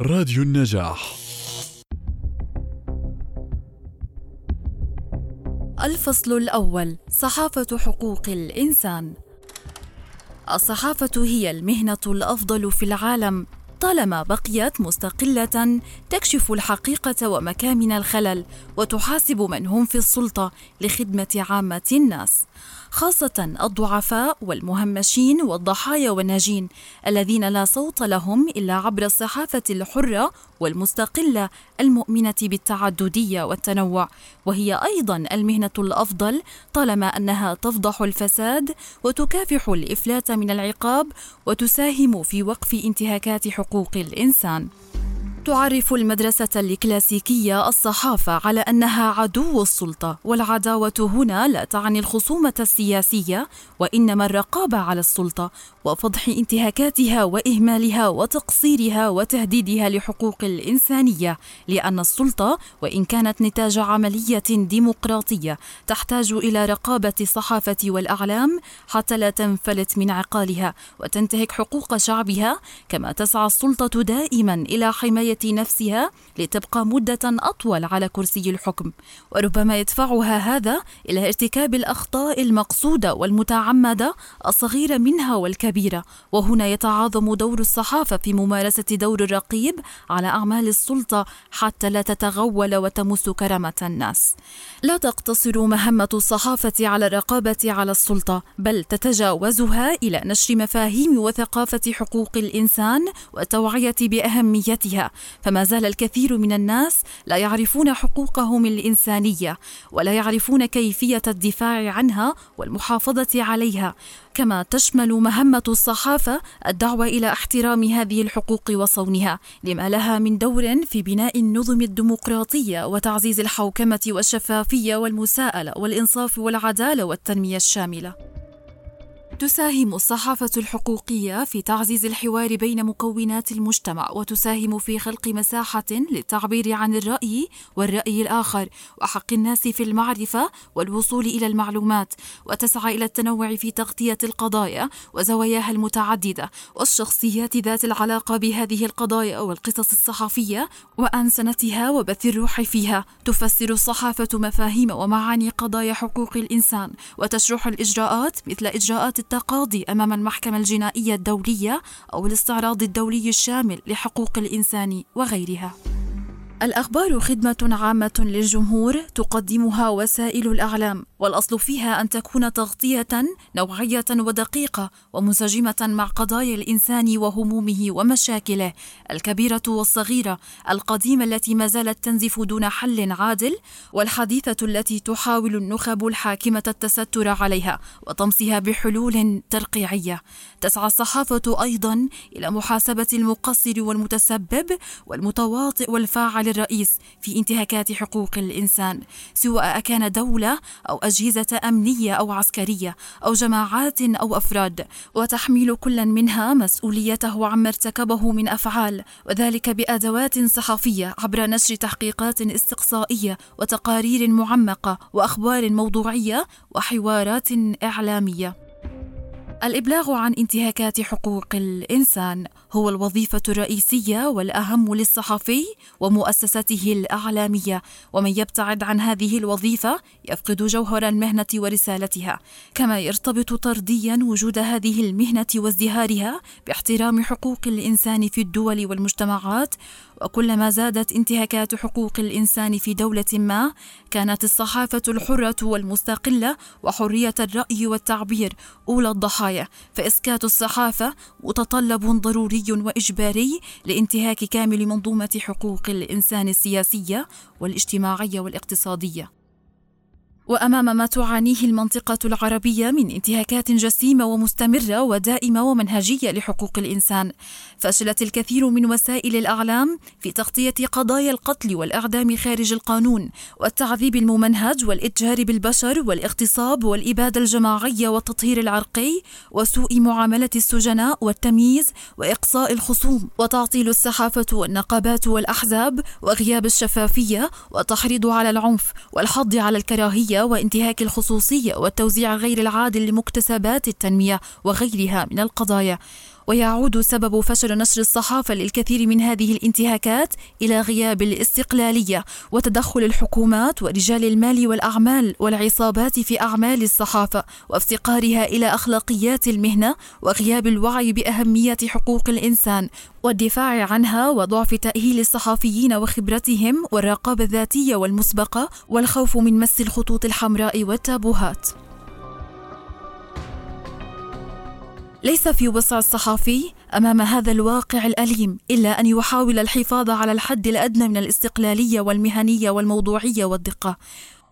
راديو النجاح. الفصل الأول صحافة حقوق الإنسان. الصحافة هي المهنة الأفضل في العالم. طالما بقيت مستقلة تكشف الحقيقة ومكامن الخلل وتحاسب من هم في السلطة لخدمة عامة الناس خاصة الضعفاء والمهمشين والضحايا والناجين الذين لا صوت لهم إلا عبر الصحافة الحرة والمستقلة المؤمنة بالتعددية والتنوع وهي أيضا المهنة الأفضل طالما أنها تفضح الفساد وتكافح الإفلات من العقاب وتساهم في وقف انتهاكات حقوق الإنسان. تعرف المدرسة الكلاسيكية الصحافة على أنها عدو السلطة، والعداوة هنا لا تعني الخصومة السياسية، وإنما الرقابة على السلطة، وفضح انتهاكاتها وإهمالها وتقصيرها وتهديدها لحقوق الإنسانية، لأن السلطة وإن كانت نتاج عملية ديمقراطية تحتاج إلى رقابة الصحافة والأعلام حتى لا تنفلت من عقالها وتنتهك حقوق شعبها، كما تسعى السلطة دائما إلى حماية نفسها لتبقى مدة أطول على كرسي الحكم. وربما يدفعها هذا إلى ارتكاب الأخطاء المقصودة والمتعمدة الصغيرة منها والكبيرة. وهنا يتعاظم دور الصحافة في ممارسة دور الرقيب على أعمال السلطة حتى لا تتغول وتمس كرامة الناس. لا تقتصر مهمة الصحافة على الرقابة على السلطة بل تتجاوزها إلى نشر مفاهيم وثقافة حقوق الإنسان والتوعية بأهميتها. فما زال الكثير من الناس لا يعرفون حقوقهم الإنسانية ولا يعرفون كيفية الدفاع عنها والمحافظة عليها. كما تشمل مهمة الصحافة الدعوة إلى احترام هذه الحقوق وصونها لما لها من دور في بناء النظم الديمقراطية وتعزيز الحوكمة والشفافية والمساءلة والإنصاف والعدالة والتنمية الشاملة. تساهم الصحافة الحقوقية في تعزيز الحوار بين مكونات المجتمع وتساهم في خلق مساحة للتعبير عن الرأي والرأي الآخر وحق الناس في المعرفة والوصول إلى المعلومات وتسعى إلى التنوع في تغطية القضايا وزواياها المتعددة والشخصيات ذات العلاقة بهذه القضايا والقصص الصحفية وأنسنتها وبث الروح فيها. تفسر الصحافة مفاهيم ومعاني قضايا حقوق الإنسان وتشرح الإجراءات مثل إجراءات التقاضي أمام المحكمة الجنائية الدولية أو الاستعراض الدولي الشامل لحقوق الإنسان وغيرها. الأخبار خدمة عامة للجمهور تقدمها وسائل الإعلام، والأصل فيها أن تكون تغطية نوعية ودقيقة ومنسجمة مع قضايا الإنسان وهمومه ومشاكله الكبيرة والصغيرة، القديمة التي ما زالت تنزف دون حل عادل، والحديثة التي تحاول النخب الحاكمة التستر عليها وطمسها بحلول ترقيعية. تسعى الصحافة أيضا إلى محاسبة المقصر والمتسبب والمتواطئ والفاعل الرئيس في انتهاكات حقوق الإنسان سواء أكان دولة أو أجهزة أمنية أو عسكرية أو جماعات أو أفراد وتحميل كل منها مسؤوليته عما ارتكبه من أفعال وذلك بأدوات صحفية عبر نشر تحقيقات استقصائية وتقارير معمقة وأخبار موضوعية وحوارات إعلامية. الإبلاغ عن انتهاكات حقوق الإنسان. هو الوظيفة الرئيسية والأهم للصحفي ومؤسسته الإعلامية، ومن يبتعد عن هذه الوظيفة يفقد جوهر المهنة ورسالتها، كما يرتبط طرديا وجود هذه المهنة وازدهارها باحترام حقوق الإنسان في الدول والمجتمعات، وكلما زادت انتهاكات حقوق الإنسان في دولة ما، كانت الصحافة الحرة والمستقلة وحرية الرأي والتعبير أولى الضحايا، فإسكات الصحافة متطلب ضروري وإجباري لانتهاك كامل منظومة حقوق الإنسان السياسية والاجتماعية والاقتصادية. وأمام ما تعانيه المنطقة العربية من انتهاكات جسيمة ومستمرة ودائمة ومنهجية لحقوق الإنسان فشلت الكثير من وسائل الإعلام في تغطية قضايا القتل والإعدام خارج القانون والتعذيب الممنهج والإتجار بالبشر والاغتصاب والإبادة الجماعية والتطهير العرقي وسوء معاملة السجناء والتمييز وإقصاء الخصوم وتعطيل الصحافه والنقابات والأحزاب وغياب الشفافية والتحريض على العنف والحض على الكراهية. وانتهاك الخصوصية والتوزيع غير العادل لمكتسبات التنمية وغيرها من القضايا. ويعود سبب فشل نشر الصحافة للكثير من هذه الانتهاكات إلى غياب الاستقلالية وتدخل الحكومات ورجال المال والأعمال والعصابات في أعمال الصحافة وافتقارها إلى أخلاقيات المهنة وغياب الوعي بأهمية حقوق الإنسان والدفاع عنها وضعف تأهيل الصحفيين وخبرتهم والرقابة الذاتية والمسبقة والخوف من مس الخطوط الحمراء والتابوهات. ليس في وسع الصحفي أمام هذا الواقع الأليم إلا أن يحاول الحفاظ على الحد الأدنى من الاستقلالية والمهنية والموضوعية والدقة.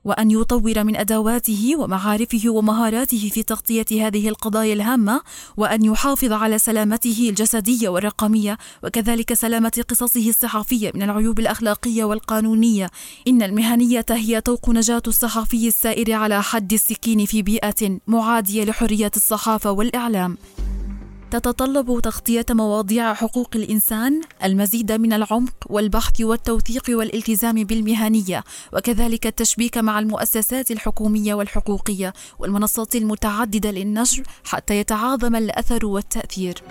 وأن يطور من أدواته ومعارفه ومهاراته في تغطية هذه القضايا الهامة وأن يحافظ على سلامته الجسدية والرقمية وكذلك سلامة قصصه الصحفيه من العيوب الأخلاقية والقانونية. إن المهنية هي طوق نجاة الصحفي السائر على حد السكين في بيئة معادية لحرية الصحافة والإعلام. تتطلب تغطية مواضيع حقوق الإنسان المزيد من العمق والبحث والتوثيق والالتزام بالمهنية وكذلك التشبيك مع المؤسسات الحكومية والحقوقية والمنصات المتعددة للنشر حتى يتعاظم الأثر والتأثير.